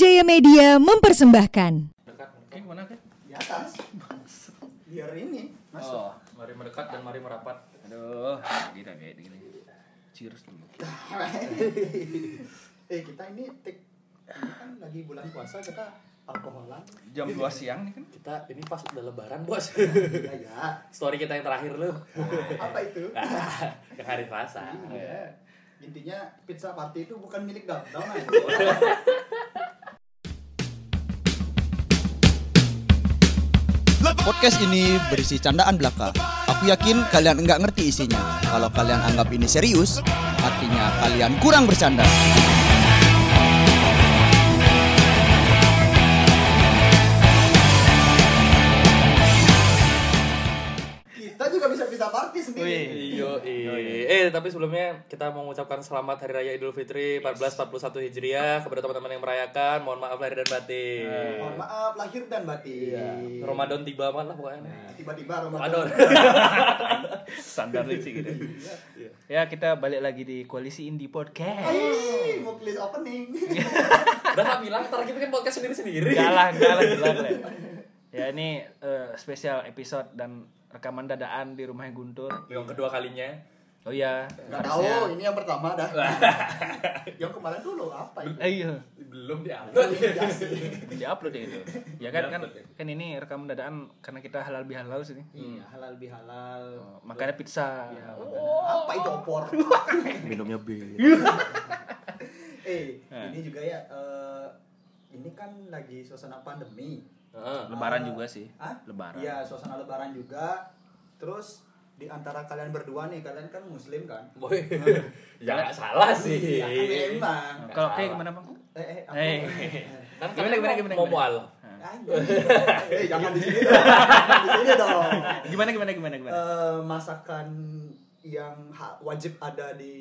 Wijaya Media mempersembahkan. Oke, gimana kan? di atas biar ini masuk Oh, mari mendekat dan mari merapat. Aduh, gila kayak gini. Cheers dulu. eh kita ini ini kan lagi bulan puasa kita alkoholan Jam 2 siang nih kan. Kita ini pas udah lebaran, Bos. ya, ya. Story kita yang terakhir lu. apa itu yang hari Selasa. Iya. intinya pizza party itu bukan milik Down Podcast ini berisi candaan belaka. Aku yakin kalian enggak ngerti isinya. Kalau kalian anggap ini serius, artinya kalian kurang bercanda. Sendiri Iyo, eh tapi sebelumnya kita mau mengucapkan selamat Hari Raya Idul Fitri 1441 Hijriah kepada teman-teman yang merayakan. Mohon maaf lahir dan batin. mohon maaf lahir dan batin Iya. Ramadan tiba banget lah pokoknya. Nah, tiba-tiba Ramadan. Ramadan Standar sih gitu. Ya, kita balik lagi di Koalisi Indie Podcast. Hai, mau please opening Udah gak bilang ntar kita kan podcast sendiri-sendiri. Enggak lah, enggak lah, gila, gila. Ya ini eh, spesial episode dan rekaman dadaan di rumahnya Guntur. Yang kedua kalinya. Oh iya, nggak tahu ini yang pertama dah yang kemarin dulu apa itu Eh, iya. Belum diupload. Iya sih. di upload ya itu. Ya kan kan Di-upload ya. kan ini rekaman dadaan karena kita halal bihalal sini. iya halal bihalal Oh, makanya pizza. apa itu opor Minumnya bir. eh Nah. ini juga ya eh, ini kan lagi suasana pandemi Lebaran Ah. juga sih. Hah? Lebaran. iya suasana lebaran juga terus di antara kalian berdua nih kalian kan muslim kan Boy. ya nggak salah sih. ya kan memang Nah, Kalau kayak gimana, Bang? eh eh aku Eh. Kan Gimana, kalian gimana, mau- gimana, mau gimana? mual. Aduh. eh jangan di sini dong jangan di sini dong Gimana gimana gimana gimana? Eh, masakan yang ha- wajib ada di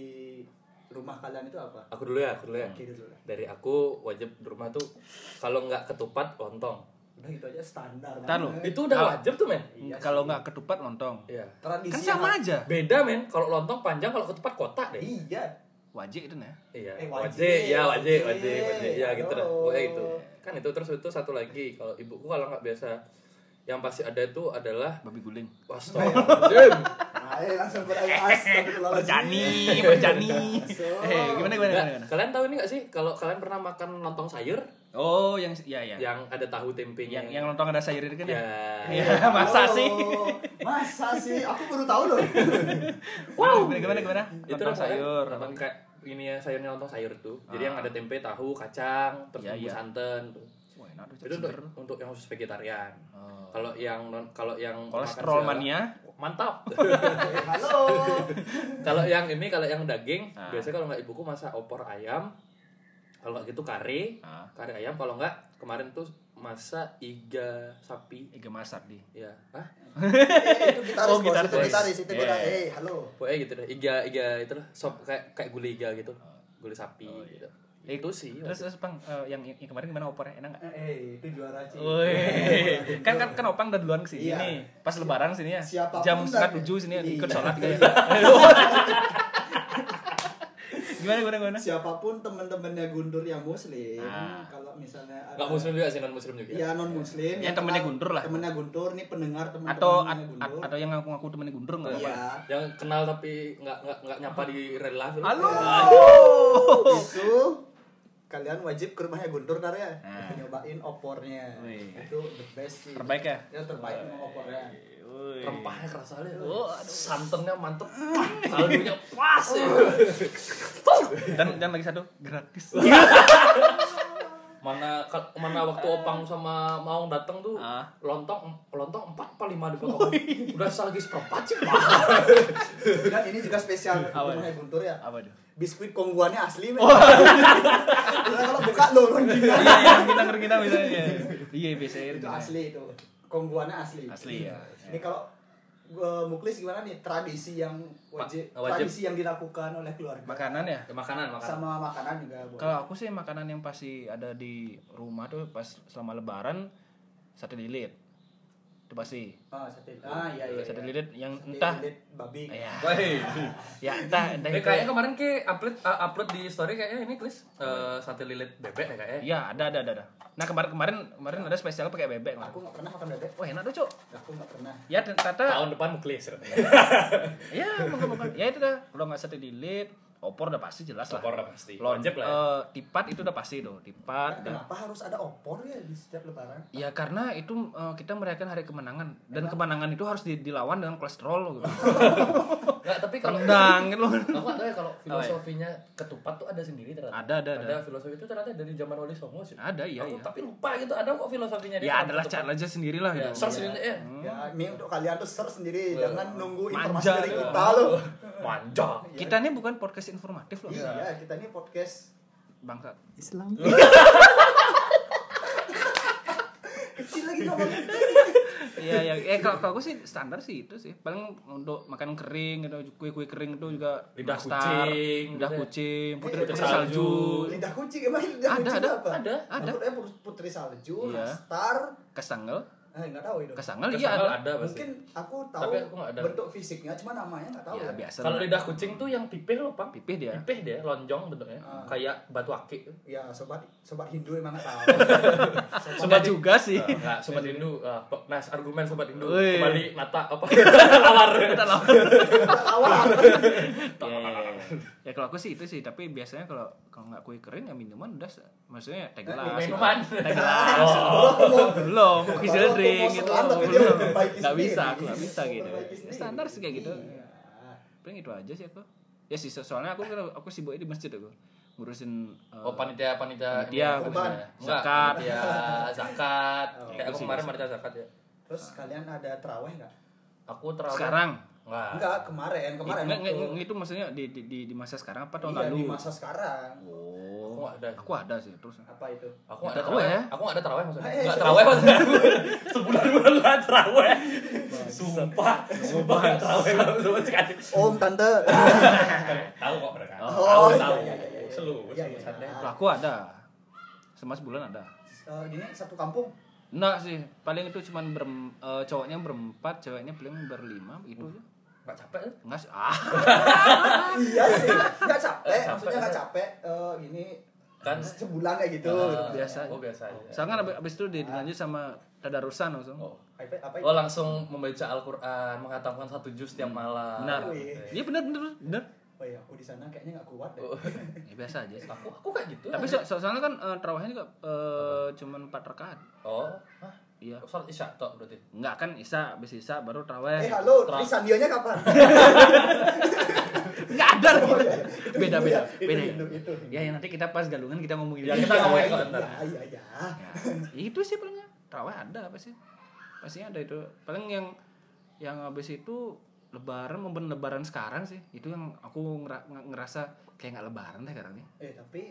rumah kalian itu apa Aku dulu ya, aku dulu ya. Oke, dulu. Dari aku wajib di rumah tuh kalau nggak ketupat lontong. Udah gitu aja standar Ntar lu. Itu udah Kalau- wajib tuh, men. Iya Kalau nggak ketupat lontong. Iya. tradisi Kan sama aja. Beda, men. Kalau lontong panjang, kalau ketupat kotak deh. iya Wajib itu nah. Iya. Eh, wajib, wajib, ya wajib, wajib. wajib, wajib. Ya gitu dah. Pokoknya itu. Kan itu terus itu satu lagi. Kalau ibuku kalau nggak biasa yang pasti ada itu adalah Babi guling. Astagfirullahaladzim. Ayo langsung berair astagfirullahaladzim. Berjani, berjani. Eh, gimana gimana gimana? kalian tahu ini nggak sih kalau kalian pernah makan lontong sayur Oh, yang ya ya. yang ada tahu tempenya? Yang yang lontong ada sayur itu kan ya? ya. Iya, masa Oh, sih? Masa sih? Aku baru tahu loh. Wow. Gimana gimana gimana? itu Lontong namanya- sayur. namanya kayak ini ya sayurnya lontong sayur tuh jadi Ah. yang ada tempe tahu kacang terus bumbu iya. santan tuh Tuh itu untuk untuk yang khusus vegetarian Oh. kalau yang non kalau yang Kolesterol mania. mantap Halo. kalau yang ini kalau yang daging Ah. biasanya kalau nggak ibuku masak opor ayam kalau nggak gitu kari Ah, kari ayam kalau nggak kemarin tuh masak iga sapi iga masak di. ya ah Eh, itu gitaris, Oh, bos. gitaris. Itu gitaris, itu Iya. Eh, halo. pokoknya gitu deh iga iga itu lah sop kayak kayak gulai iga gitu gulai sapi Oh, iya. gitu Eh, itu sih Terus terus Bang, eh, yang, yang kemarin gimana opornya? Enak enggak? Eh, itu juara sih. Kan kan kan opang udah duluan ke sini Iya. nih, pas lebaran sini ya, Siapa pun jam setengah tujuh sini Iya. ikut sholat gitu. gimana gimana gimana? Siapa pun teman-temannya Guntur yang muslim, Ah. kalau misalnya ada nggak muslim juga sih non muslim juga Ya non muslim. Yang temennya Guntur lah. Temennya Guntur nih pendengar teman Atau at- temannya at- atau yang ngaku-ngaku temennya gundur nggak apa-apa. Iya. yang kenal tapi nggak nggak nggak nyapa di real life Halo. itu kalian wajib ke rumahnya Guntur ntar ya. Nah. nyobain opornya. Wih. itu the best sih. Terbaik ya? ya terbaik memang opornya. Woi. rempahnya kerasa Oh, santannya mantep. Kaldunya pas. Ya Dan dan lagi satu. Gratis. mana mana waktu opang sama maung datang tuh Ah. lontong lontong empat apa lima dipotong udah lagi seperempat sih dan ini juga spesial Apa? rumahnya Guntur ya Apa tuh? biskuit kongguannya asli men Oh. Karena kalau buka lo rengginang Iya, yang kita kita misalnya. Iya, biasanya itu asli itu kongguannya asli Asli ya. ini kalau gua muklis gimana nih tradisi yang wajib, wajib. tradisi yang dilakukan oleh keluarga Makanan ya? Ya, makanan makanan sama makanan juga boleh. Kalau aku sih makanan yang pasti ada di rumah tuh pas selama lebaran sate lilit. Itu pasti. Ah, sate. Ah, iya iya. Sate iya. lilit yang Sate entah lilit babi. ya, Woi. ya entah entah Eh, itu. kayaknya kemarin ke upload uh, upload di story kayaknya ini Klis eh, sate lilit bebek ya kayaknya. Iya, ada ada ada. ada. Nah, kemarin kemarin kemarin ada spesial pakai bebek kemarin. Aku nggak pernah makan bebek. Wah, enak tuh, Cuk. Aku nggak pernah. Ya, ternyata Tahun depan mau Klis. ya, moga-moga. Ya itu dah. Kalau nggak sate lilit, opor udah pasti jelas lah. Opor udah pasti. Lon- Wajib lah ya. eh, tipat itu udah pasti tuh, tipat. dan- Kenapa harus ada opor ya di setiap lebaran? Ya karena itu eh, kita merayakan hari kemenangan dan kemenangan itu harus di- dilawan dengan kolesterol gitu. Nggak, tapi kalau Rendang gitu loh. aku tahu ya kalau filosofinya ketupat tuh ada sendiri ternyata. Ada, ada, ada. filosofi itu ternyata dari zaman Wali Songo sih. Ada iya Aku iya. tapi lupa gitu ada kok filosofinya dia Ya adalah cara aja sendiri lah Ya, gitu. search sendiri ya. Ya, ini untuk kalian tuh search sendiri, jangan nunggu informasi dari lu. kita loh. Manja. Kita ini bukan podcast informatif loh. Iya, kita ini podcast Bangsa. Islam. Kecil lagi ngomongnya. Iya ya. Eh kalau kalau aku sih standar sih itu sih. Paling untuk makan kering gitu, kue-kue kering itu juga Lidah nastar, kucing, lidah ya. kucing, putri Eh, putri salju. salju. Lidah kucing emang lidah Ada, kucing ada, apa? ada, ada. Put- putri salju, Iya. nastar, Kesangel, eh nggak tahu itu. kesangel iya ada. ada pasti. Mungkin aku tahu Tapi aku ada. bentuk fisiknya, cuma namanya nggak tahu. Ya ya. biasa. Kalau lidah kucing tuh yang pipih loh, Pak. pipih dia. Pipih dia, lonjong bentuknya. Ah. Kayak batu akik. Ya, sobat sobat Hindu emang tahu. Sobat juga sih. Eh, Enggak, sobat Hindu. eh, pe- nah, argumen sobat Hindu Wih. kembali nata apa? Tawar. Awal. Ya, ya, ya. ya kalau aku sih itu sih, tapi biasanya kalau kalau nggak kue kering ya minuman udah maksudnya teh gelas. Minuman. Teh gelas. Oh. belum, Kalau drink gitu. dia Belum. memperbaiki Nggak bisa, aku nggak bisa gitu. Standar sih kayak gitu. Iya. Paling itu aja sih aku. Ya sih, so- soalnya aku aku sibuknya di masjid aku. Ngurusin eh, Oh panitia panitia Panitia. Enggak, Zakat. panitia zakat. Oh, Kayak aku kemarin panitia zakat ya. Terus kalian ada terawih nggak? Aku terawih. sekarang. Enggak. Enggak, kemarin, kemarin. Nggak, nggak, waktu- nggak, itu maksudnya di, di, di, di masa sekarang apa tahun Iya, lalu? di masa sekarang. Oh, Aku ada. Aku ada sih terus. Apa itu? Aku nggak ada Tahu terawih. ya. Aku nggak ada terawih maksudnya. Eh, Enggak eh, terawih maksudnya. Sebulan bulan lah terawih. Sumpah. Sumpah terawih sama sekali. Om, tante. Tahu kok mereka. Oh, Tahu iya, tahu. iya, iya, iya. Iya, iya. Kalau aku ada. Sama sebulan ada. Eh, gini satu kampung. Enggak sih, paling itu cuman ber, eh, cowoknya berempat, ceweknya paling berlima itu aja. Nggak capek ya? Enggak sih. Ah. iya sih. Enggak capek, maksudnya enggak capek. Eh, gini Kan sebulan kayak gitu. Ah, biasa. Oh biasa aja. Soalnya kan abis, abis itu di- dilanjut sama tadarusan langsung. Oh. Apa? Oh langsung membaca Al-Quran, mengatakan satu juz tiap malam. Benar. Iya benar benar benar. Oh iya, aku di sana kayaknya enggak kuat deh. Oh. Ya, biasa aja sih. Aku aku kayak gitu. Tapi so, so- soalnya kan uh, terawihnya juga eh, cuman 4 rakaat. Oh, hah? Iya. Salat isya tok berarti. Enggak kan Isa, habis Isa baru terawih. Eh, halo, Tra- Tri Sandionya kapan? Enggak ada lagi. Beda beda. Itu Beda. Itu Hindu. Ya, ya nanti kita pas galungan kita ngomongin Ya, itu. kita ngomongin Iya, kok ntar. iya, iya. Ya, itu sih palingnya. Terawih ada apa sih? Pastinya ada itu. Paling yang yang habis itu lebaran momen lebaran sekarang sih. Itu yang aku ngera- ngerasa kayak nggak lebaran deh sekarang nih. Eh, tapi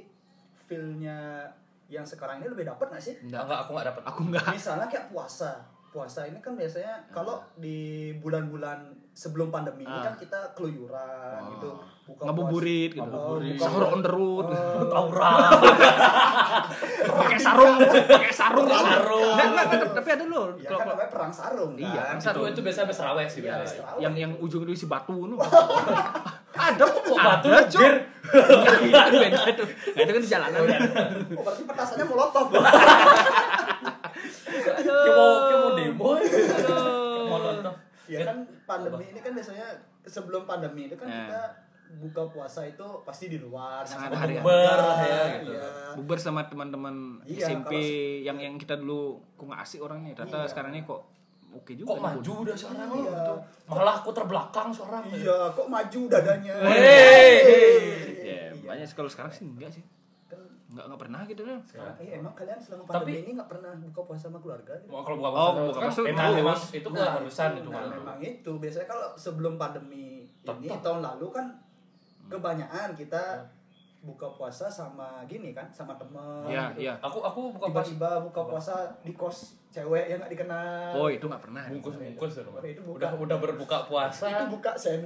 feel-nya yang sekarang ini lebih dapat nggak sih? Enggak, enggak aku enggak dapat. Aku enggak. Misalnya kayak puasa. Puasa ini kan biasanya kalau di bulan-bulan sebelum pandemi ini Ah. kan kita keluyuran Oh. gitu. Buka Ngabuburit puasa- gitu. Oh, buka Sahur on the road. Oh, Taurat. pakai sarung, pakai sarung. Sarung. Enggak, enggak, enggak, tapi ada loh. Ya Kalau- kan namanya perang sarung kan. Iya, perang Itu itu biasa habis raweh sih Iya, yang yang ujung itu isi batu nu. ada kok batu? Iya, itu itu. Itu kan di jalanan. Oh, berarti petasannya molotov. Kayak mau kayak mau demo. Nonton. ya kan pandemi ini kan biasanya sebelum pandemi itu kan Nah. kita buka puasa itu pasti di luar Sangat keluarga, Bukber, ya, gitu. iya. Bubar sama teman-teman Iya, SMP yang yang kita dulu kok nggak asik orangnya. Ternyata Iya. sekarang ini kok oke juga. Kok nih, maju udah sekarang Iya. lo gitu. Malah aku terbelakang seorang. iya kok maju dadanya Hei. Ya, banyak sih. kalau sekarang sih enggak sih. kan Enggak enggak pernah gitu kan. sekarang eh, emang kalian selama Tapi- pandemi ini nggak pernah buka puasa sama keluarga gitu? Mau kalau buka Oh, puasa buka kan puasa emang terus. emang itu Nah, keharusan itu nah, kan. memang itu biasanya kalau sebelum pandemi ini tahun lalu kan kebanyakan kita buka puasa sama gini kan sama temen Iya, gitu. iya. Aku aku buka puasa tiba-tiba buka puasa di kos cewek yang nggak dikenal Oh, itu enggak pernah. bungkus bungkus ya, Pak. Oh, itu buka. udah udah berbuka puasa itu buka sen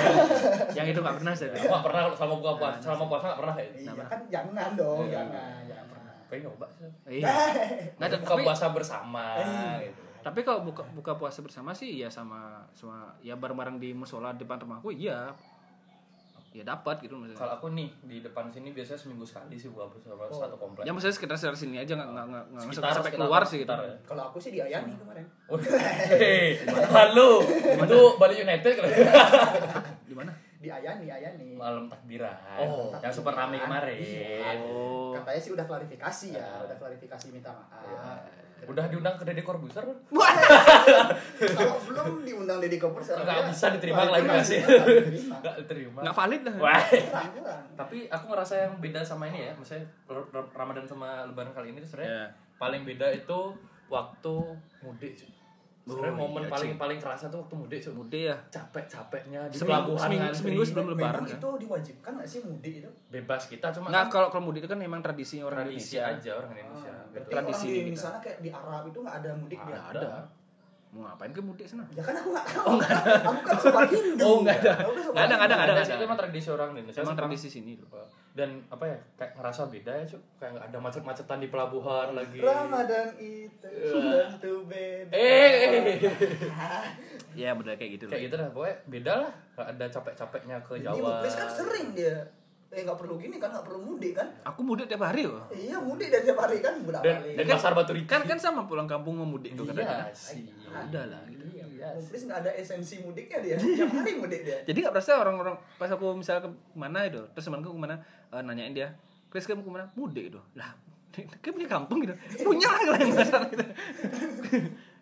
yang itu enggak pernah saya. aku nggak pernah selama buka puasa selama puasa nggak pernah ya iya kan jangan dong Iya. jangan jangan pernah pengen nyoba sih Iya. Enggak ada buka tapi puasa bersama Eh, gitu Tapi kalau buka buka puasa bersama sih ya sama sama ya bareng-bareng di musola depan rumahku iya. Ya dapat gitu maksudnya. Kalau aku nih di depan sini biasanya seminggu sekali sih buka bersama satu komplek. Ya maksudnya sekitar sekitar sini aja nggak nggak nggak sampai sekitar- keluar sih gitu. sekitar ya. Kalau aku sih di Ayani kemarin. Hei, lalu itu Bali United kalau Di mana? Di Ayani, Ayani. malam takbiran. Oh. yang super rame kemarin. Iya. Oh. Katanya sih udah klarifikasi ya, udah klarifikasi minta maaf. Udah diundang ke Deddy Corbuzier kan? Kalau belum diundang Deddy Corbuzier Nggak bisa diterima klarifikasi. Nggak Nggak diterima. Nggak valid lah. Wah. Tapi aku ngerasa yang beda sama ini ya, misalnya Ramadan sama Lebaran kali ini tuh sebenarnya Ya. paling beda itu waktu mudik. cuy. Sebenarnya Oh, momen iya, paling cuy. paling kerasa tuh waktu mudik. cuy. Mudik ya. Capek-capeknya di Seminggu- pelabuhan seminggu- ngantri. seminggu sebelum lebaran kan. itu diwajibkan nggak sih mudik itu? bebas kita cuma Nggak kan kalau kalau mudik itu kan memang tradisi orang tradisi Indonesia. aja orang Indonesia. Ah, gitu. Tradisi orang di kita. misalnya kayak di Arab itu nggak ada mudik dia. Ada. ada. Mau ngapain ke mudik sana? Ya kan aku nggak tahu. Aku kan sobat Hindu. Oh, nggak ada. Aku kan Nggak ada, nggak ada, nggak ada. sih, itu emang tradisi orang Indonesia. Emang tradisi sini loh. dan apa ya kayak ngerasa beda ya cuy kayak nggak ada macet-macetan di pelabuhan lagi Ramadan itu tentu beda. eh Ya benar kayak gitu. kayak gitu dah pokoknya beda lah nggak ada capek-capeknya ke Ini Jawa Muklis kan sering dia. Eh nggak perlu gini kan, nggak perlu mudik kan? Aku mudik tiap hari loh. Iya mudik dari tiap hari kan berapa dan kali? dan pasar batu Riki Kan kan sama pulang kampung mau mudik tuh iya kadang-kadang. sih Ada lah gitu. iya Muklis nggak ada esensi mudiknya dia. Tiap hari mudik dia. Jadi nggak berasa orang-orang pas aku misalnya ke mana itu, terus temanku ke mana eh, nanyain dia, Chris kamu ke mana? Mudik itu. Lah, kayak punya kampung gitu. Punya lah kalau yang gitu.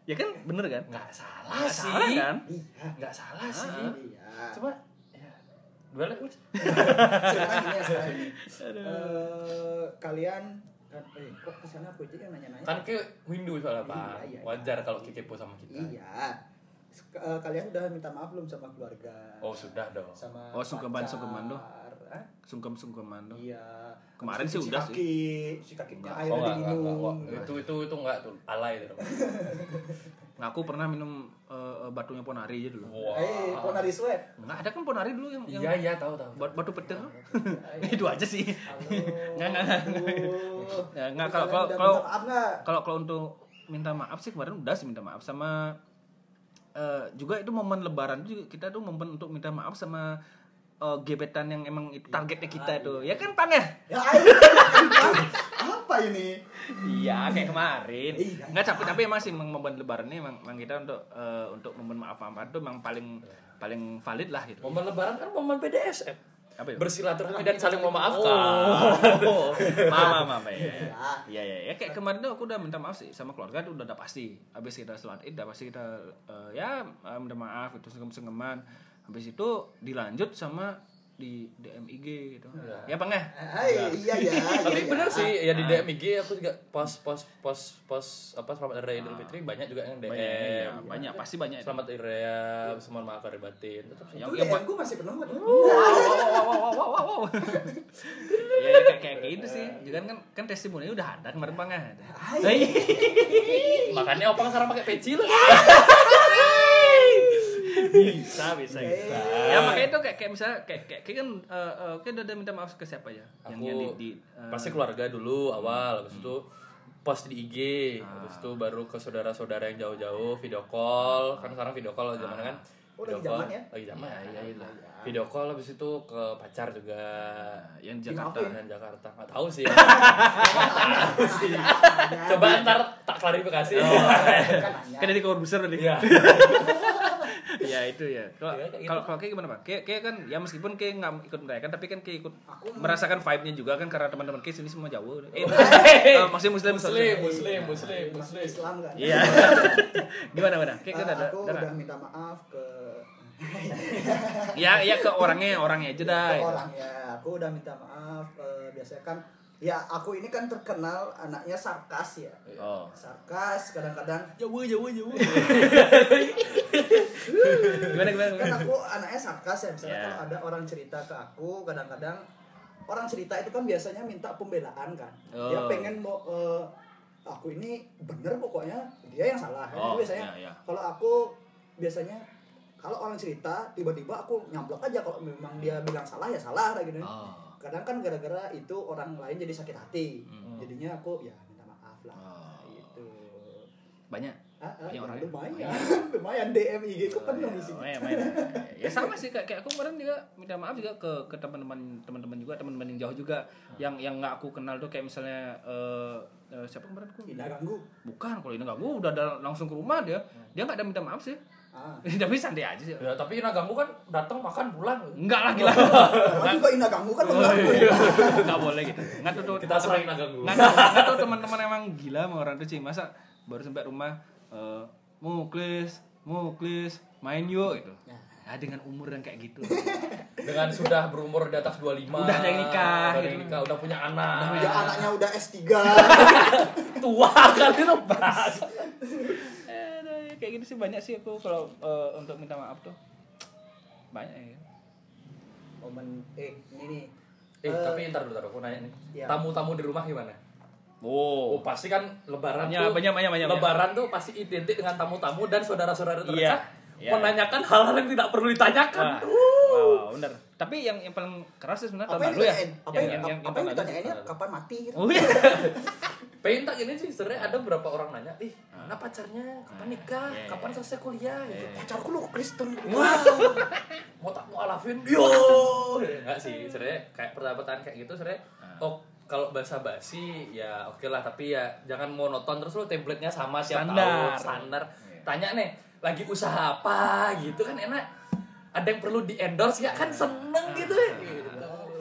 ya kan bener kan? nggak salah Nggak sih salah kan? Iya. nggak salah sih Iya. cuma gue liat Mas. gini ya. Eh, kalian kan eh kok ke sana aku aja yang nanya-nanya. kan ke Windu soalnya pak Iya, iya, iya. wajar kalau kepo sama kita Iya. Sek- eh, kalian udah minta maaf belum sama keluarga? oh sudah dong Sama Oh, pacar? sungkeman tuh. Hah? Sungkem-sungkeman tuh. Iya. Kemarin sih udah si kaki, si kakinya oh enggak, enggak, enggak, diminum. enggak. itu itu itu enggak tuh alay itu Nah, aku pernah minum eh, eh, batunya Ponari aja dulu. Wah. Eh, Ponari Sweat. Enggak ada kan Ponari dulu yang yang iya iya tahu tahu bat- batu petir. itu aja sih. Nggak, nggak, nggak. Aduh. Ya, nggak, Jadi kalau- kalau- kalau- kalau kalau untuk minta maaf sih kemarin udah sih minta maaf sama eh, juga itu momen lebaran juga kita tuh momen untuk minta maaf sama eh, gebetan yang emang itu targetnya kita itu ya kan pang ya? Ya, apa ini? iya kayak kemarin. Iya. nggak tapi tapi emang sih momen lebaran ini emang, emang kita untuk eh, untuk momen maaf maafan itu emang paling paling valid lah gitu. Momen lebaran kan momen BDSM apa ya bersilaturahmi dan saling memaafkan. Oh, mama mama ya. Iya. Iya ya kayak kemarin tuh aku udah minta maaf sih sama keluarga tuh udah, udah pasti. Habis kita sholat Id udah pasti kita eh, ya minta maaf itu sengkem-sengkeman. Habis itu dilanjut sama di DMIG gitu. Ya, Bang ya? Hai, iya ya. tapi iya, bener ya. sih ya di DMIG aku juga post post post post apa selamat hari raya Idul Fitri banyak juga yang DM Banyak, ya, banyak pasti banyak. itu. selamat hari raya mohon maaf lahir batin tetap Yang yang gue masih penuh. wow wow wow wow wow wow. ya ya, kayak kayak gitu sih. Juga kan kan testimoni udah ada kemarin Bang ya. Makanya opang sekarang pakai peci loh bisa bisa bisa. Eh. ya makanya itu kayak kayak misalnya kayak kayak, kayak kan eh, eh, kayak udah, udah minta maaf ke siapa ya? Yang aku yang di, di eh, pasti keluarga dulu awal habis itu post di IG habis itu baru ke saudara-saudara yang jauh-jauh video call. Kan sekarang video call zaman kan? Oh, lagi zaman ya? lagi zaman. Iya, iya, iya. video call habis itu ke pacar juga. Yang Jakarta. Dan Jakarta. Nggak tahu sih. Tahu sih. Coba ntar tak klarifikasi. Kan nanya. kan dari besar tadi. Iya. ya itu ya. Kalau Iya, kayak gitu. kalau kayak gimana pak? Kayak kayak kan ya meskipun kayak nggak ikut merayakan tapi kan kayak ikut Aku merasakan vibe nya juga kan karena teman-teman kayak sini semua jauh. Eh, eh, maksudnya muslim muslim muslim muslim Masuk muslim. Islam kan? iya. Gimana gimana? Kayak kan Ah, ada aku ada udah minta maaf ke ya ya ke orangnya orangnya aja dah ke orang ya. Aku udah minta maaf. eh, biasanya kan ya aku ini kan terkenal anaknya sarkas ya. oh. Sarkas kadang-kadang. Jauh jauh jauh. Gimana gimana kan gimana? aku anaknya sarkas ya misalnya Ya. kalau ada orang cerita ke aku kadang-kadang orang cerita itu kan biasanya minta pembelaan kan. Dia Oh. pengen mau eh, aku ini bener pokoknya dia yang salah. Kan Oh, biasanya ya, ya. kalau aku biasanya kalau orang cerita tiba-tiba aku nyamplok aja. Kalau memang dia bilang salah ya salah kayak gitu. Oh kadang kan gara-gara itu orang lain jadi sakit hati. Hmm. jadinya aku ya minta maaf lah Oh. gitu. Banyak? Ah, ah, Banyak orang ya? lumayan. Lumayan DM IG ku penuh isinya. Lumayan, lumayan. ya sama sih kayak, kayak aku kemarin juga minta maaf juga ke ke teman-teman teman-teman juga teman-teman yang jauh juga yang yang nggak aku kenal tuh kayak misalnya eh eh, siapa kemarin aku? Ina ganggu bukan kalau ini ganggu udah langsung ke rumah dia dia nggak ada minta maaf sih ah tapi santai aja sih Ya, tapi Ina ganggu kan datang makan pulang. enggak lah gila Sama juga Ina ganggu kan mengganggu nggak boleh gitu nggak tuh Kita sering Ina ganggu. nggak tuh teman-teman emang gila sama orang tuh sih masa baru sampai rumah eh muklis muklis main yuk gitu ya dengan umur yang kayak gitu Dengan sudah berumur di atas 25. Udah ada yang nikah, Udah yang gitu. nikah, udah punya anak. ya anaknya udah S3 tua kali itu bahas. kayak gitu sih banyak sih aku kalau eh, untuk minta maaf tuh banyak ya momen eh ini nih Eh, Eh, tapi ntar dulu, ntar aku nanya nih. Iya. Tamu-tamu di rumah gimana? oh Oh, pasti kan lebaran Banyak, tuh. banyak, banyak, banyak, lebaran tuh pasti identik dengan tamu-tamu dan saudara-saudara terdekat. Iya, iya. Menanyakan hal-hal yang tidak perlu ditanyakan. Wah, wow, bener. Tapi yang yang paling keras sih sebenarnya apa tahun yang lalu ya. apa yang, yang, yang, apa yang tahun lalu. ditanyainnya kapan mati gitu Oh iya. Pengen tak gini sih, sebenarnya ada beberapa orang nanya, ih, mana pacarnya, kapan nikah, Iya, iya. kapan selesai kuliah, gitu. pacarku lu Kristen. Wow, mau tak mau alafin, yo, enggak sih, sebenarnya kayak pertanyaan kayak gitu, sebenarnya, oh kalau bahasa basi ya oke lah, tapi ya jangan monoton terus lo template-nya sama tiap Standar. tahun, standar. Tanya nih, lagi usaha apa? Gitu kan enak. Ada yang perlu di endorse ya kan seneng gitu. Ya.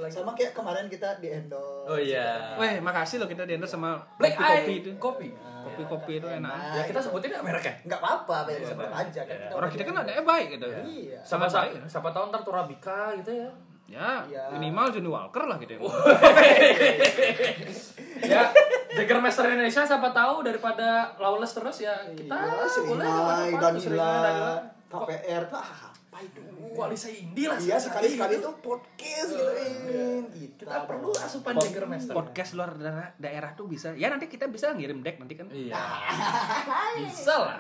Lagi- sama kayak kemarin kita di endorse Oh iya. Weh, makasih loh kita di endorse sama Black Eye itu. kopi. Kopi-kopi itu enak. Ya kita sebutin ya merek ya. nggak apa-apa ya sebut aja kan Iya. Orang kita kan ada baik gitu. iya Sama baik. siapa, siapa tahu ntar Turabika gitu ya. Ya, Iya. minimal Johnny Walker lah gitu ya. ya Jagermeister Indonesia siapa tahu daripada lawless terus ya kita Iya, si boleh Inai, Danila. KPR tuh ah, itu koalisi indie lah iya sekali-sekali gitu. tuh podcast gitu eh, kita kita perlu asupan Pod- Jagermeister podcast luar daerah, daerah tuh bisa. Ya nanti kita bisa ngirim deck nanti kan. iya. Bisa lah.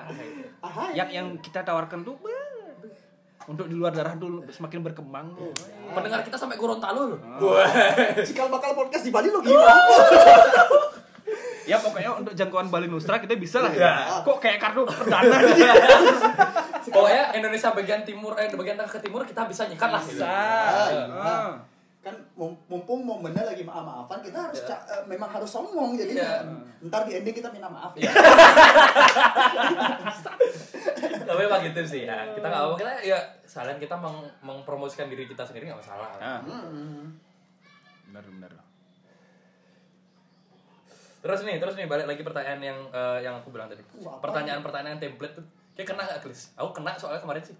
Ah, Yang yang kita tawarkan tuh untuk di luar daerah tuh semakin berkembang. Tuh. pendengar kita sampai Gorontalo loh. Cikal bakal podcast di Bali lo gimana Ya pokoknya untuk jangkauan Bali Nusra kita bisa lah. Ya. Kok kayak kartu perdana pokoknya Indonesia bagian timur eh bagian tengah ke timur kita bisa nyikat lah bisa. iya. Ah. kan mum- mumpung momennya lagi maaf-maafan kita harus Iya. ca- eh, memang harus songong jadi Iya. ntar di ending kita minta maaf ya tapi emang gitu sih ya kita nggak apa kita ya sekalian kita meng mempromosikan diri kita sendiri nggak masalah Ah, Hmm. benar benar. Terus nih, terus nih balik lagi pertanyaan yang eh, yang aku bilang tadi. Wah, apa Pertanyaan-pertanyaan template tuh kayak kena gak, Klis? Aku kena soalnya kemarin sih.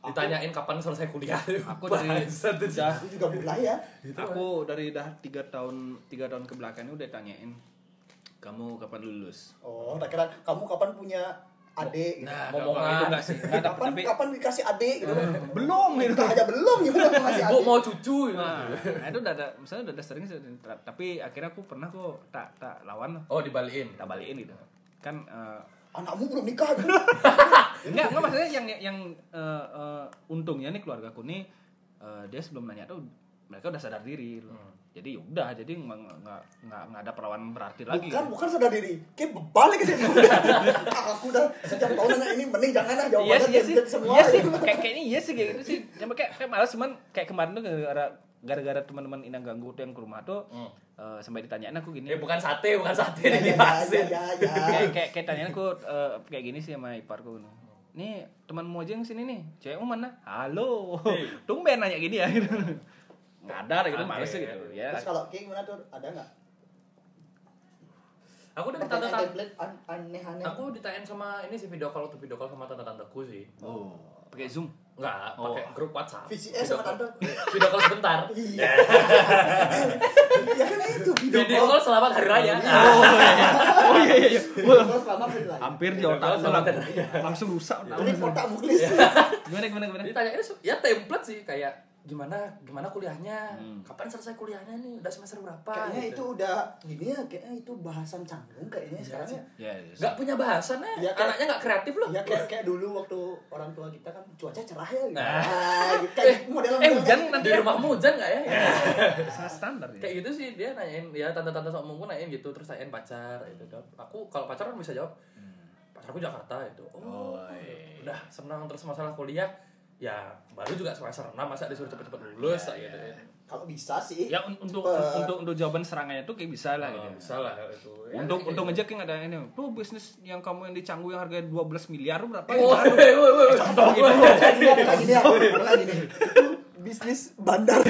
Ditanyain kapan selesai kuliah. Aku dari itu juga mulai ya aku dari dah tiga tahun tiga tahun ke belakang ini udah tanyain kamu kapan lulus. oh tak kira kamu kapan punya adik gitu. Nah, Ngomongan. kalau itu enggak sih. Tapi, kapan tapi kapan dikasih adik gitu belum itu. kita aja belum ngasih Bu adik mau cucu gitu. Nah, itu udah ada, misalnya udah ada sering tapi akhirnya aku pernah kok tak tak lawan Oh, dibalikin. tak balikin gitu. Kan eh, anakmu belum nikah gitu. enggak enggak maksudnya yang yang eh, eh, untungnya nih keluarga aku nih eh, dia sebelum nanya tuh mereka udah sadar diri loh. Hmm. Jadi ya udah, jadi nggak nggak nggak ada perlawanan berarti lagi. bukan bukan sadar diri kayak balik ke situ aku udah sejak tahun nanya ini mending jangan lah jawabannya sih, iya sih, template semua iya sih, kayak kayaknya iya sih kayak gitu sih. Cuma kayak kayak malas cuman kayak kemarin tuh gara-gara gara-gara teman-teman Inang ganggu tuh yang ke rumah tuh Hmm. Eh, sampai ditanyain aku gini. Eh bukan sate, bukan sate ya nih ya ya dihasil. ya ya kayak kayak kayak tanyain aku eh, kayak gini sih sama iparku nih. Nih temanmu aja yang sini nih, cewekmu mana? Halo, tumben nanya gini ya gitu. Nggak ada gitu, males sih gitu. Ya, terus kalau kayak gimana tuh ada nggak Aku udah an- aneh-aneh Aku ditanyain sama ini sih video call tuh video call sama tante-tanteku sih. oh, pakai zoom. Enggak, Oh. pakai grup WhatsApp. VCS Video sama tante. Video call sebentar. iya ya kan itu video Video call selamat hari raya. Oh iya iya iya. Video call selama film Hampir di otak lang- hari raya. langsung rusak. jadi otak muklis Gimana gimana gimana? Ditanyain ya template sih kayak gimana gimana kuliahnya, Hmm. kapan selesai kuliahnya nih, udah semester berapa? kayaknya itu gitu. udah gini ya kayaknya itu bahasan canggung kayaknya sekarang ya Ya, nggak punya bahasannya, Ya, kayak- anaknya nggak kreatif loh. ya kayak kayak dulu waktu orang tua kita kan cuaca cerah ya gitu. Nah. Nah, gitu. kayak model Eh hujan nanti di rumahmu hujan nggak ya? sangat standar ya. Kayak gitu sih dia nanyain ya tante-tante sama omongku nanyain gitu terus nanyain pacar gitu kan. Aku kalau pacar kan bisa jawab pacarku Jakarta itu oh, udah senang terus masalah kuliah ya baru juga semester 6 masa disuruh cepet-cepet lulus lah gitu ya. Kalau bisa sih. Ya un- untuk Cepet. untuk untuk jawaban serangannya itu kayak bisa lah Oh, gitu. bisa lah itu Ya, Untuk untuk gitu. ngejek yang ada ini. Tuh bisnis yang kamu yang di Canggu yang harganya 12 miliar berapa? Oh, ya? woi, woi, woi. Contoh gitu. Ya. Kayak gini. Itu bisnis bandar.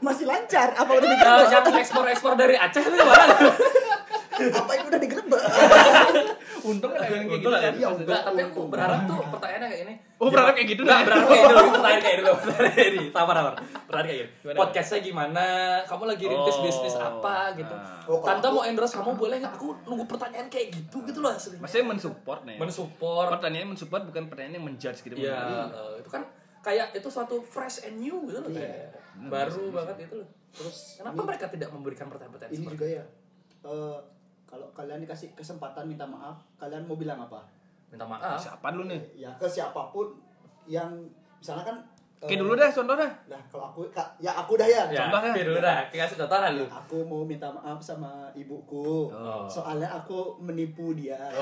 Masih lancar apa udah Ya, digerebek? yang ekspor-ekspor dari Aceh itu mana? Apa itu udah digerebek? Untung ada yang kayak gitu lah. kan. Iya, Enggak, tapi aku berharap tuh pertanyaannya kayak ini. Oh, berharap kayak gitu Enggak, dah. berharap kayak dulu. Pertanyaan kayak dulu. Pertanyaan kayak ini. Sabar, sabar. Pertanyaan kayak. Gimana? Podcastnya gimana? Kamu lagi rintis Oh, bisnis apa gitu. nah. Oh, Tante mau endorse kamu boleh nggak? Aku nunggu pertanyaan kayak gitu gitu loh asli. Maksudnya mensupport nih. Mensupport. Pertanyaannya mensupport bukan pertanyaan yang menjudge gitu. Iya, eh, itu kan kayak itu suatu fresh and new gitu loh. Kayak baru banget itu loh. Terus Kenapa mereka tidak memberikan pertanyaan-pertanyaan ini seperti juga ya. Eh, kalau kalian dikasih kesempatan minta maaf, kalian mau bilang apa? minta maaf? Siapa dulu nih? Ya ke siapa pun yang misalnya kan eh, Oke dulu dah contoh dah. Nah, kalau aku Kak, ya aku dah ya. Ya, Contoh ya. oke dulu dah. Kasih contoh lah lu. Aku mau minta maaf sama ibuku. Oh. Soalnya aku menipu dia.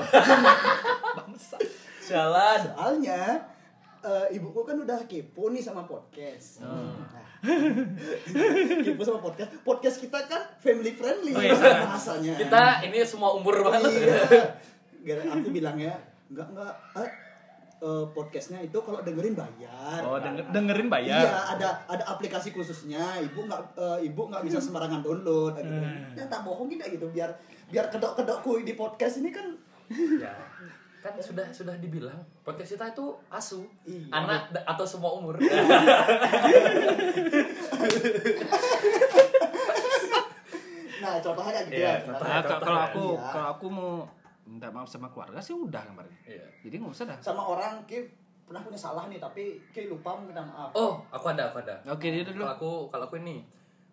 Jalan. Soalnya eh, ibuku kan udah kepo nih sama podcast. Oh. Nah, kepo sama podcast. Podcast kita kan family friendly Oh, iya. bahasanya. Kita ini semua umur banget. Iya. Gara aku bilangnya enggak enggak eh, eh, podcastnya itu kalau dengerin bayar. Oh, denger, dengerin bayar. Iya, ada ada aplikasi khususnya. Ibu nggak eh, ibu nggak bisa sembarangan download. Gitu. Hmm. Ya tak bohongin dah gitu biar biar kedok-kedokku di podcast ini kan ya kan sudah sudah dibilang podcast kita itu asu Iya. anak da- atau semua umur Nah, contohnya kayak gitu ya. contoh. Nah, Contoh kalau ya. aku Iya. kalau aku mau minta maaf sama keluarga sih udah kemarin. Iya. Jadi nggak usah dah. Sama orang ki pernah punya salah nih tapi ki lupa minta maaf. oh aku ada aku ada Oke, dia dulu. kalau aku kalau aku ini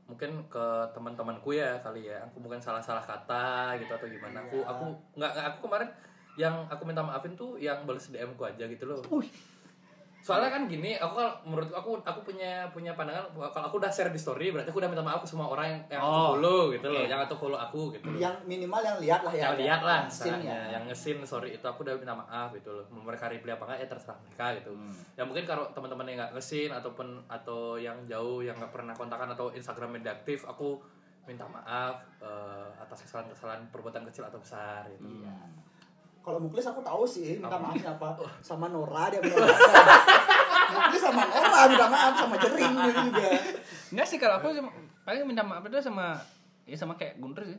mungkin ke teman-temanku ya kali ya aku mungkin salah-salah kata gitu atau gimana aku Iya. aku nggak- aku kemarin yang aku minta maafin tuh yang balas DM ku aja gitu loh soalnya kan gini aku kalau menurut aku aku punya punya pandangan kalau aku udah share di story berarti aku udah minta maaf ke semua orang yang, yang Oh, aku follow gitu loh oke. yang atau follow aku gitu loh Yang minimal yang lihat lah ya. yang lihat lah misalnya ya. yang ngesin sorry itu aku udah minta maaf gitu loh mereka reply apa enggak ya terserah mereka gitu Hmm. ya mungkin kalau teman-teman yang nggak ngesin ataupun atau yang jauh yang nggak pernah kontakan atau Instagram media aktif aku minta maaf eh, atas kesalahan-kesalahan perbuatan kecil atau besar gitu Kalau Muklis aku tahu sih minta Apa? maafnya apa. Sama Nora dia minta maaf. Muklis sama Nora minta maaf sama Jering dia juga. Enggak sih kalau aku sama- paling minta maaf itu sama ya sama kayak Gunter sih.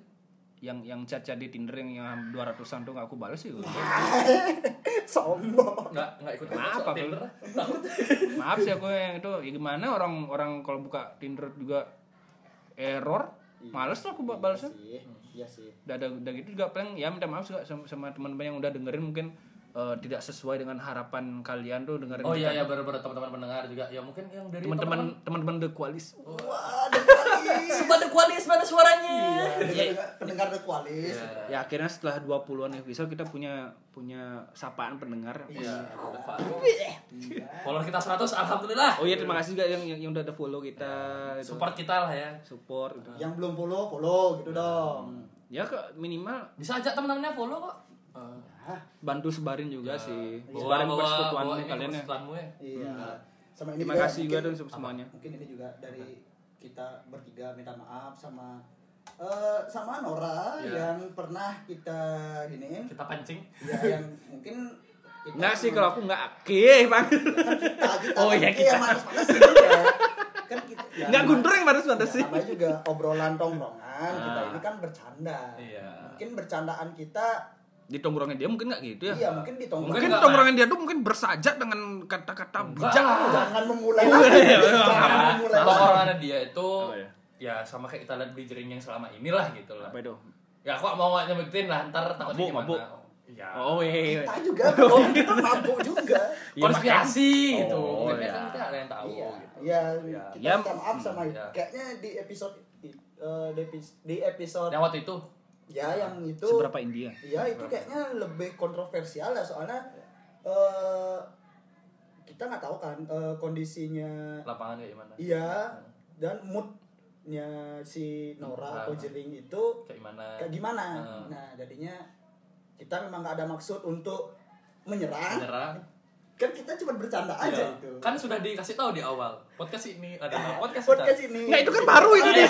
Yang yang chat-chat di Tinder yang, yang 200-an tuh gak aku balas sih. Sombong. nggak nggak ikut? Tinder takut Maaf sih aku yang itu ya gimana orang orang kalau buka Tinder juga error. Males lah aku ba- balasnya. Iya sih. Udah, udah, udah gitu juga paling ya minta maaf juga sama, sama teman-teman yang udah dengerin mungkin eh, tidak sesuai dengan harapan kalian tuh dengerin oh iya ya benar-benar teman-teman pendengar juga ya mungkin yang dari teman-teman teman-teman The Qualis. Kualis. Sobat The kualis mana suaranya. Iya, pendengar- ada kualis. Ya akhirnya setelah 20-an episode kita punya punya sapaan pendengar. Iya, follow kita 100 alhamdulillah. Oh iya terima kasih juga yang yang, yang udah ada follow kita. Gitu. support kita lah ya. Support gitu. Yang belum follow, follow gitu dong. Ya ke minimal bisa ajak teman-temannya follow kok. Bantu sebarin juga sih. bawa Sebarin bawa persekutuan bawa ini kalian ya. ya. Iya. Sama ini Terima kasih juga dong semuanya. Mungkin ini juga dari kita bertiga minta maaf sama eh sama Nora Iya. yang pernah kita giniin. kita pancing Ya yang mungkin kita Enggak sih kalau aku enggak oke, Bang. kan kita kita Oh, kan iya, kita kita. yang manas-manas juga. Kan kita ya, Enggak nama- guntur yang batas-batas ya, sih. namanya juga obrolan tongkrongan. Kita Ah. ini kan bercanda. Iya. Mungkin bercandaan kita Di tongkrongan dia mungkin enggak gitu ya. iya mungkin di tongkrongan Mungkin enggak, tongkrongan dia tuh mungkin bersajat dengan kata-kata bijak. jangan memulai Oh, lagi. iya, iya. Jangan Nah, memulai orang dia itu Apa ya? ya sama kayak kita lihat di jering yang selama inilah gitu lah Apa itu? ya aku nggak mau nyebutin lah ntar takutnya Mabuk, gimana mabuk. Iya. Oh iya. iya. Kita juga belum kita mabuk juga. Iya, konspirasi gitu Oh, mungkin iya. kan kita ada yang tahu Iya, gitu iya. Iya. Kita Ya, minta maaf sama iya. kayaknya di episode eh, di epis- di episode yang waktu itu ya yang itu Seberapa India? ya itu kayaknya lebih kontroversial ya soalnya eh kita nggak tahu kan eh, kondisinya lapangan kayak gimana iya dan mood nya si Nora Ah. Kojering itu kayak gimana kayak gimana. Ah. Nah, jadinya kita memang nggak ada maksud untuk menyerang. menyerang Kan kita cuma bercanda aja Iya. itu. kan sudah dikasih tahu di awal podcast ini adalah podcast, podcast kita. ini. Nggak itu kan baru itu deh.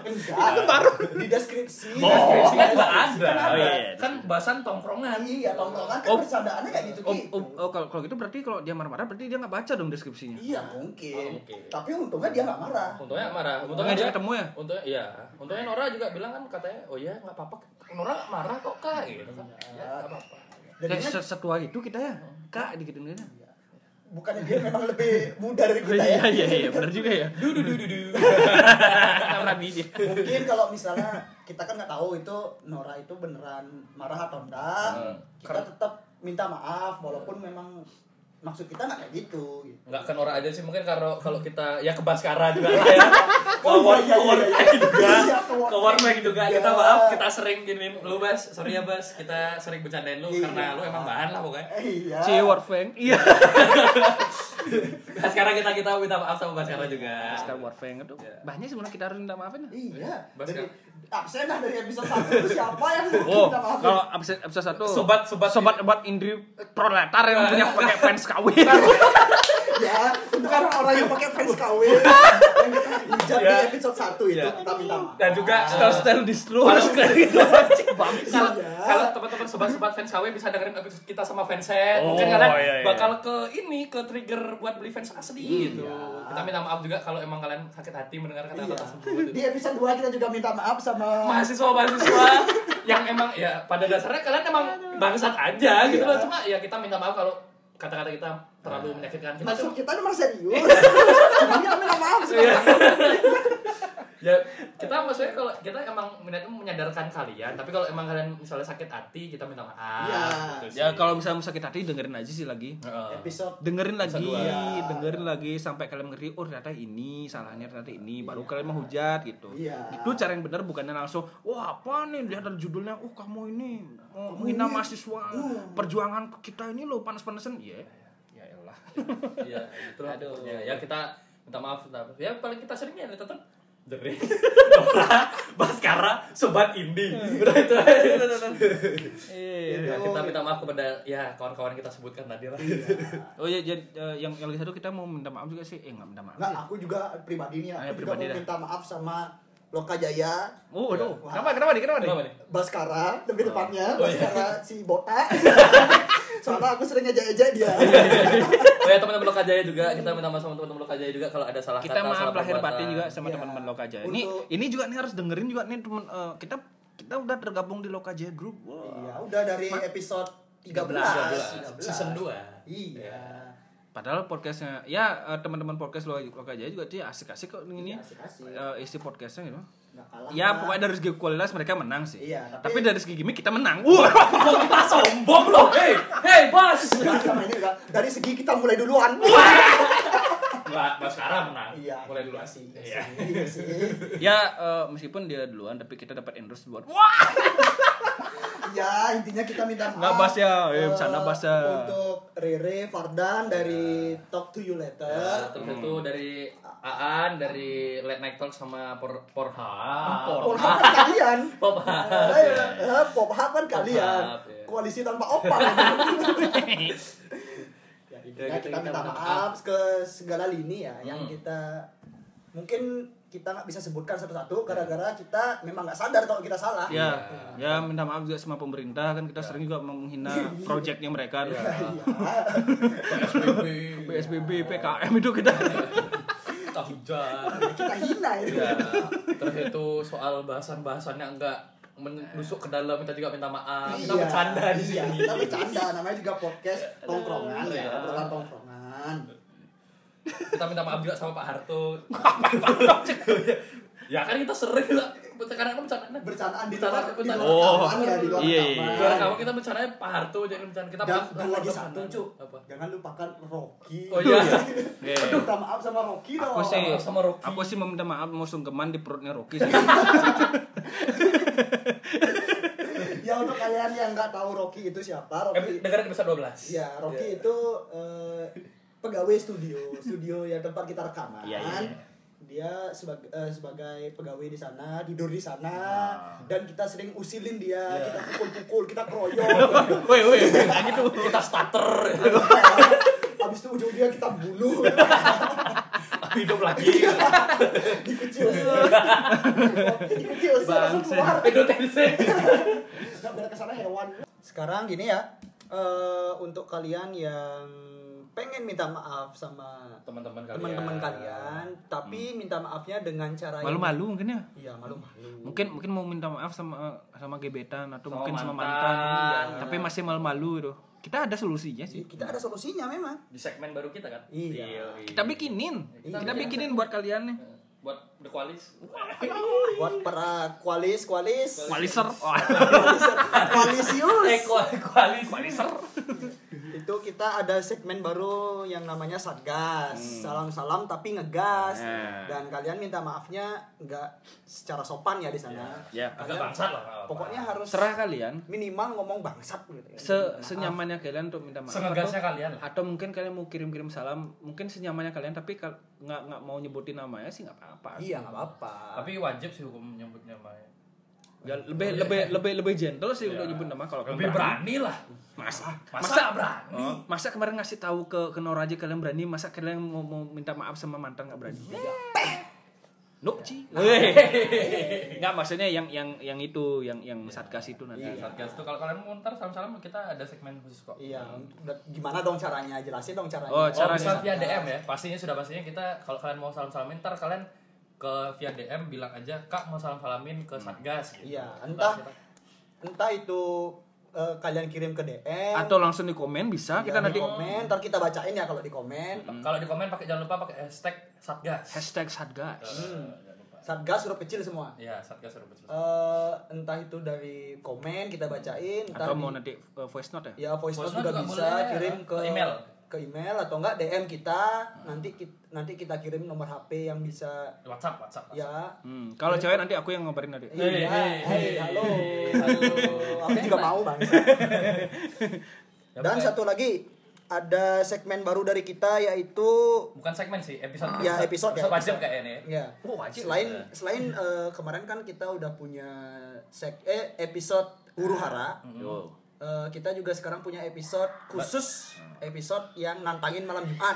Enggak, itu baru di deskripsi. Oh, deskripsinya juga Deskripsi ada. kan Oh, iya, iya. Kan bahasan tongkrongan. Iya, tongkrongan kan Oh. bercandaannya kayak gitu Oh, gitu. oh, oh, kalau kalau gitu berarti kalau dia marah-marah berarti dia nggak baca dong deskripsinya. Iya mungkin. Oh, mungkin. Tapi untungnya dia nggak marah. Untungnya marah. Untungnya dia ketemu ya. Untungnya iya. Untungnya Nora juga bilang kan katanya, "Oh iya, nggak apa-apa." Nora nggak marah kok, Kak, gitu kan. Ya, nggak apa-apa. Kayak Jadinya se- setua itu kita ya. Kak dikitin dia. bukannya dia memang lebih muda dari Oh, kita ya. iya iya iya benar juga ya. Du du du du du. Mungkin kalau misalnya kita kan nggak tahu itu Nora itu beneran marah atau enggak. Hmm. Kita tetap minta maaf walaupun memang maksud kita nggak kayak gitu. gitu. Nggak ke Nora aja sih, mungkin kalau kalau kita ya ke Baskara juga lah ya. Ke Oh, War- iya, ke iya, Warpack iya. juga. Ke Warpack juga. Kita maaf, kita sering giniin lu, Bas. Sorry ya, Bas. Kita sering bercandain lu Iya. karena lu emang bahan lah pokoknya. Iya. Cie Warfang. Iya. Nah, sekarang kita kita minta maaf sama Baskara juga. Sekarang Warfang itu Iya. banyak sebenarnya kita harus minta maafin. Iya. Bas, Dari kan? Absen dari episode 1 itu siapa yang Oh, minta maaf? kalau episode episode satu Sobat- sobat- sobat sobat Indri proletar yang punya pakai fans KW. ya, untuk orang-orang yang pakai fans KW yang kita hijab di Iya. episode 1 itu Iya. kita minta maaf. Dan juga Style style distro. kalau Iya. kalau teman-teman sobat-sobat fans KW bisa dengerin episode kita sama fanset Oh, mungkin kalian iya, iya. bakal ke ini ke trigger buat beli fans asli gitu Iya. Kita minta maaf juga kalau emang kalian sakit hati mendengar kata-kata Iya. tersebut Di episode 2 kita juga minta maaf sama mahasiswa mahasiswa yang emang ya pada dasarnya kalian emang bangsat aja gitu loh Iya. cuma ya kita minta maaf kalau kata-kata kita terlalu menyakitkan kita maksud kita memang serius. Cuma kita minta maaf. Ya kita maksudnya kalau kita emang niatnya menyadarkan kalian tapi kalau emang kalian misalnya sakit hati kita minta maaf Iya. gitu sih. Ya kalau misalnya mau sakit hati dengerin aja sih lagi. Episode dengerin lagi, dua. dengerin lagi sampai kalian ngerti oh ternyata ini salahnya ternyata ini baru kalian menghujat gitu. Iya. Itu cara yang benar bukannya langsung wah apa nih lihat dari judulnya oh kamu ini mau menghina mahasiswa perjuangan kita ini loh panas-panasan ya ya elah. Iya, itu lah. Ya, ya kita minta maaf, minta maaf. Ya paling kita seringnya ya dari Nora, Baskara, Sobat Indi. Udah itu aja. Ya, kita minta maaf kepada ya kawan-kawan kita sebutkan tadi lah. Oh iya jadi eh, yang yang lagi satu kita mau minta maaf juga sih. Eh enggak minta maaf. Nggak, ya. aku juga pribadi nih, Ah, aku ya, juga pribadi mau minta maaf sama Loka Jaya, Oh, aduh. Wah. Kenapa kenapa nih? Kenapa nih? Baskara, lebih Oh, iya. Baskara si botak. Soalnya aku sering ngejek-ngejek dia. Oh ya teman-teman Lokajaya juga, kita minta maaf sama teman-teman Lokajaya juga kalau ada salah kita kata, salah maaf lahir batin juga sama Iya. teman-teman Lokaja. Ini Untuk- ini juga nih harus dengerin juga nih teman eh, kita kita udah tergabung di Lokaja Group. Wah. Iya, udah dari episode 13, 13, season 2. Iya. Padahal podcastnya ya eh, teman-teman podcast Lo- Lokaja juga sih asik-asik kok ini. Iya, asik-asik. Eh, isi podcastnya gitu. Kalah. Ya lah. pokoknya dari segi kualitas mereka menang sih. Iya, tapi, tapi- dari segi gimmick kita menang. Wah. Kok kita sombong loh, hei, hei bos. Nggak, sama ini enggak. Dari segi kita mulai duluan. Enggak, Baskara menang. Iya, mulai dulu iya sih. Iya. Iya sih. ya eh, meskipun dia duluan tapi kita dapat endorse duluan. Wah. Ya, intinya kita minta maaf. Nggak bahas ya, ya, eh, bercanda bahas ya. Untuk Rere Fardan dari Talk to You Ya, Later. terus itu dari Aan dari Late Night Talk sama Por Porha. Kan kalian. Porha. Eh, eh, Porhab kan kalian. Porhab, ya. Koalisi tanpa opang. ya, Ya, kita, kita minta minta maaf ke segala lini ya yang Hmm. kita mungkin kita nggak bisa sebutkan satu-satu gara-gara kita memang nggak sadar kalau kita salah. Ya, ya minta maaf juga sama pemerintah kan kita sering juga menghina proyeknya mereka. Iya. SBB. PSBB, PKM itu kita. Kita hujan. kita hina itu. Ya, terus itu soal bahasan-bahasannya enggak menusuk ke dalam kita juga minta maaf. Kita Iya, bercanda di iya, sini. kita bercanda namanya juga podcast tongkrongan Iya. ya obrolan tongkrongan Kita minta maaf juga sama Pak Harto. ya kan kita sering lah. Karena kan bercanda. bercandaan di luar di bercanda. luar Oh, ya di luar iya, iya. Luar kamu kita bercandanya Pak Harto jadi bercanda kita dan, dan lagi satu cu Apa? jangan lupakan Rocky Oh, iya. Iya. minta maaf sama Rocky dong Aku sih, sama Rocky. aku sih meminta maaf mau sungkeman di perutnya Rocky sih. ya untuk kalian yang nggak tahu Rocky itu siapa Rocky dengerin episode 12. ya Rocky itu eh, pegawai studio studio yang tempat kita rekaman Iya, iya, iya. dia sebagai eh, sebagai pegawai di sana tidur di sana Ah. dan kita sering usilin dia Iya. kita pukul-pukul kita keroyok Woi, woi, gitu. Kita starter. habis itu ujung-ujungnya kita bunuh Hidup lagi. dikucil dikucil langsung Bangsa. keluar Hidup tense. nggak ke sana hewan sekarang gini ya eh, untuk kalian yang pengen minta maaf sama Teman-teman kalian. teman-teman kalian tapi minta maafnya dengan cara yang- Malu-malu mungkin ya. iya malu-malu Mungkin mungkin mau minta maaf sama sama gebetan atau Sama mungkin sama mantan. mantan. Iya. Tapi masih malu-malu itu. Kita ada solusinya sih. kita ada solusinya memang Di segmen baru kita kan? Iya. Kita bikinin. Kita bikinin buat kalian nih. Buat The Qualis. buat para kualis kualis Waliser. Wah. kualisius Eh, Qualis. Itu kita ada segmen baru yang namanya satgas salam-salam tapi ngegas Nah. dan kalian minta maafnya nggak secara sopan ya di sana Ya. Agak Kalian bangsat lah. pokoknya harus Serah kalian. minimal ngomong bangsat gitu ya. Se senyamannya kalian untuk minta maaf. Sengegasnya atau- kalian lah. Atau mungkin kalian mau kirim-kirim salam, mungkin senyamannya kalian tapi nggak nggak mau nyebutin namanya sih nggak apa-apa. iya nggak apa-apa Tapi wajib sih hukum nyebutnya Maya. Ya, lebih lebih lebih lebih gentle sih untuk nyebut nama kalau kalian Lebih berani lah. Masa, Masa berani? Oh, masa kemarin ngasih tahu ke ke Nora aja kalian berani, masa kalian mau, mau minta maaf sama mantan nggak berani? Nuk Ci. Nggak maksudnya yang yang yang itu, yang yang satgas itu nanti. Iya. Satgas tuh kalau kalian mau ntar salam-salam kita ada segmen khusus kok. iya udah- gimana dong caranya jelasin dong caranya Oh, Oh, Caranya. bisa via DM ya. Pastinya sudah pastinya kita kalau kalian mau salam-salamin ntar kalian ke via DM bilang aja Kak mau salam-salamin ke Satgas gitu. iya entah kita- entah itu eh, kalian kirim ke DM Atau langsung di komen bisa kita ya, nanti di komen ntar kita bacain ya kalau di komen Kalau di komen pakai jangan lupa pakai hashtag Satgas. hashtag satgas. Hmm. satgas huruf kecil semua Iya, Satgas suruh betul. Eh, entah itu dari komen kita bacain entah Atau di- mau nanti uh, voice note ya? ya voice note Voice juga note juga bisa boleh, kirim ya. ke, Ke email. Ke email atau enggak DM kita nanti kita, nanti kita kirim nomor HP yang bisa WhatsApp, WhatsApp. WhatsApp. ya Hmm, kalau cewek nanti aku yang ngabarin nanti. Iya, Hey, hey, hey, hey. halo. Halo. Aku juga mau bang. Ya, Dan satu lagi ada segmen baru dari kita yaitu bukan segmen sih, episode. Ya, episode ya, wajib episode. kayaknya. ya Oh, wajib. selain selain eh, kemarin kan kita udah punya seg eh episode huru hara Yo. Eh, kita juga sekarang punya episode khusus episode yang nantangin malam Jumat.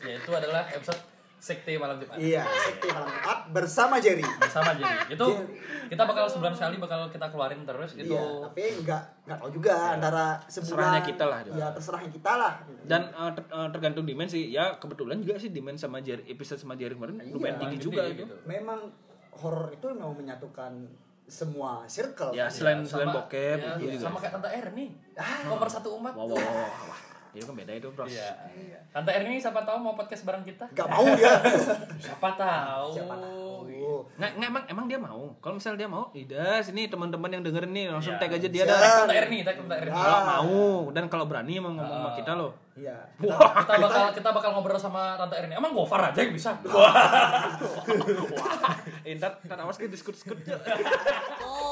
Yaitu adalah episode Sekte Malam Jumat. Iya, sekte malam Jumat bersama Jerry. Bersama jadi. Itu Jerry. kita bakal sebulan sekali bakal kita keluarin terus itu. Iya, tapi nggak nggak tahu juga antara sebulan. Terserahnya kita lah. Ya terserahnya kita lah. Dan uh, ter- uh, tergantung dimensi. Ya kebetulan juga sih dimensi sama Jerry episode sama Jerry kemarin lumayan tinggi juga gitu. itu. Memang horor itu memang menyatukan semua circle. Ya selain selain Sama- bokep ya, itu juga. sama kayak Tante Erni. Nomor satu umat. Wah, wah, wah, wah. Itu kan beda itu, Bros. Iya. Tante Erni siapa tahu mau podcast bareng kita? Gak mau dia. Siapa tahu. Siapa tahu. Nggak, nggak, emang emang dia mau. Kalau misalnya dia mau, tidak sini teman-teman yang dengerin nih langsung Iya. tag aja dia dah. Tante Erni, tag Tante Erni. Kalau mau dan kalau berani emang ngomong sama kita loh. Iya. Kita, kita bakal kita bakal ngobrol sama Tante Erni. Emang Gofar aja yang bisa? Eh, ntar, ntar awas ke diskut-diskut. Oh,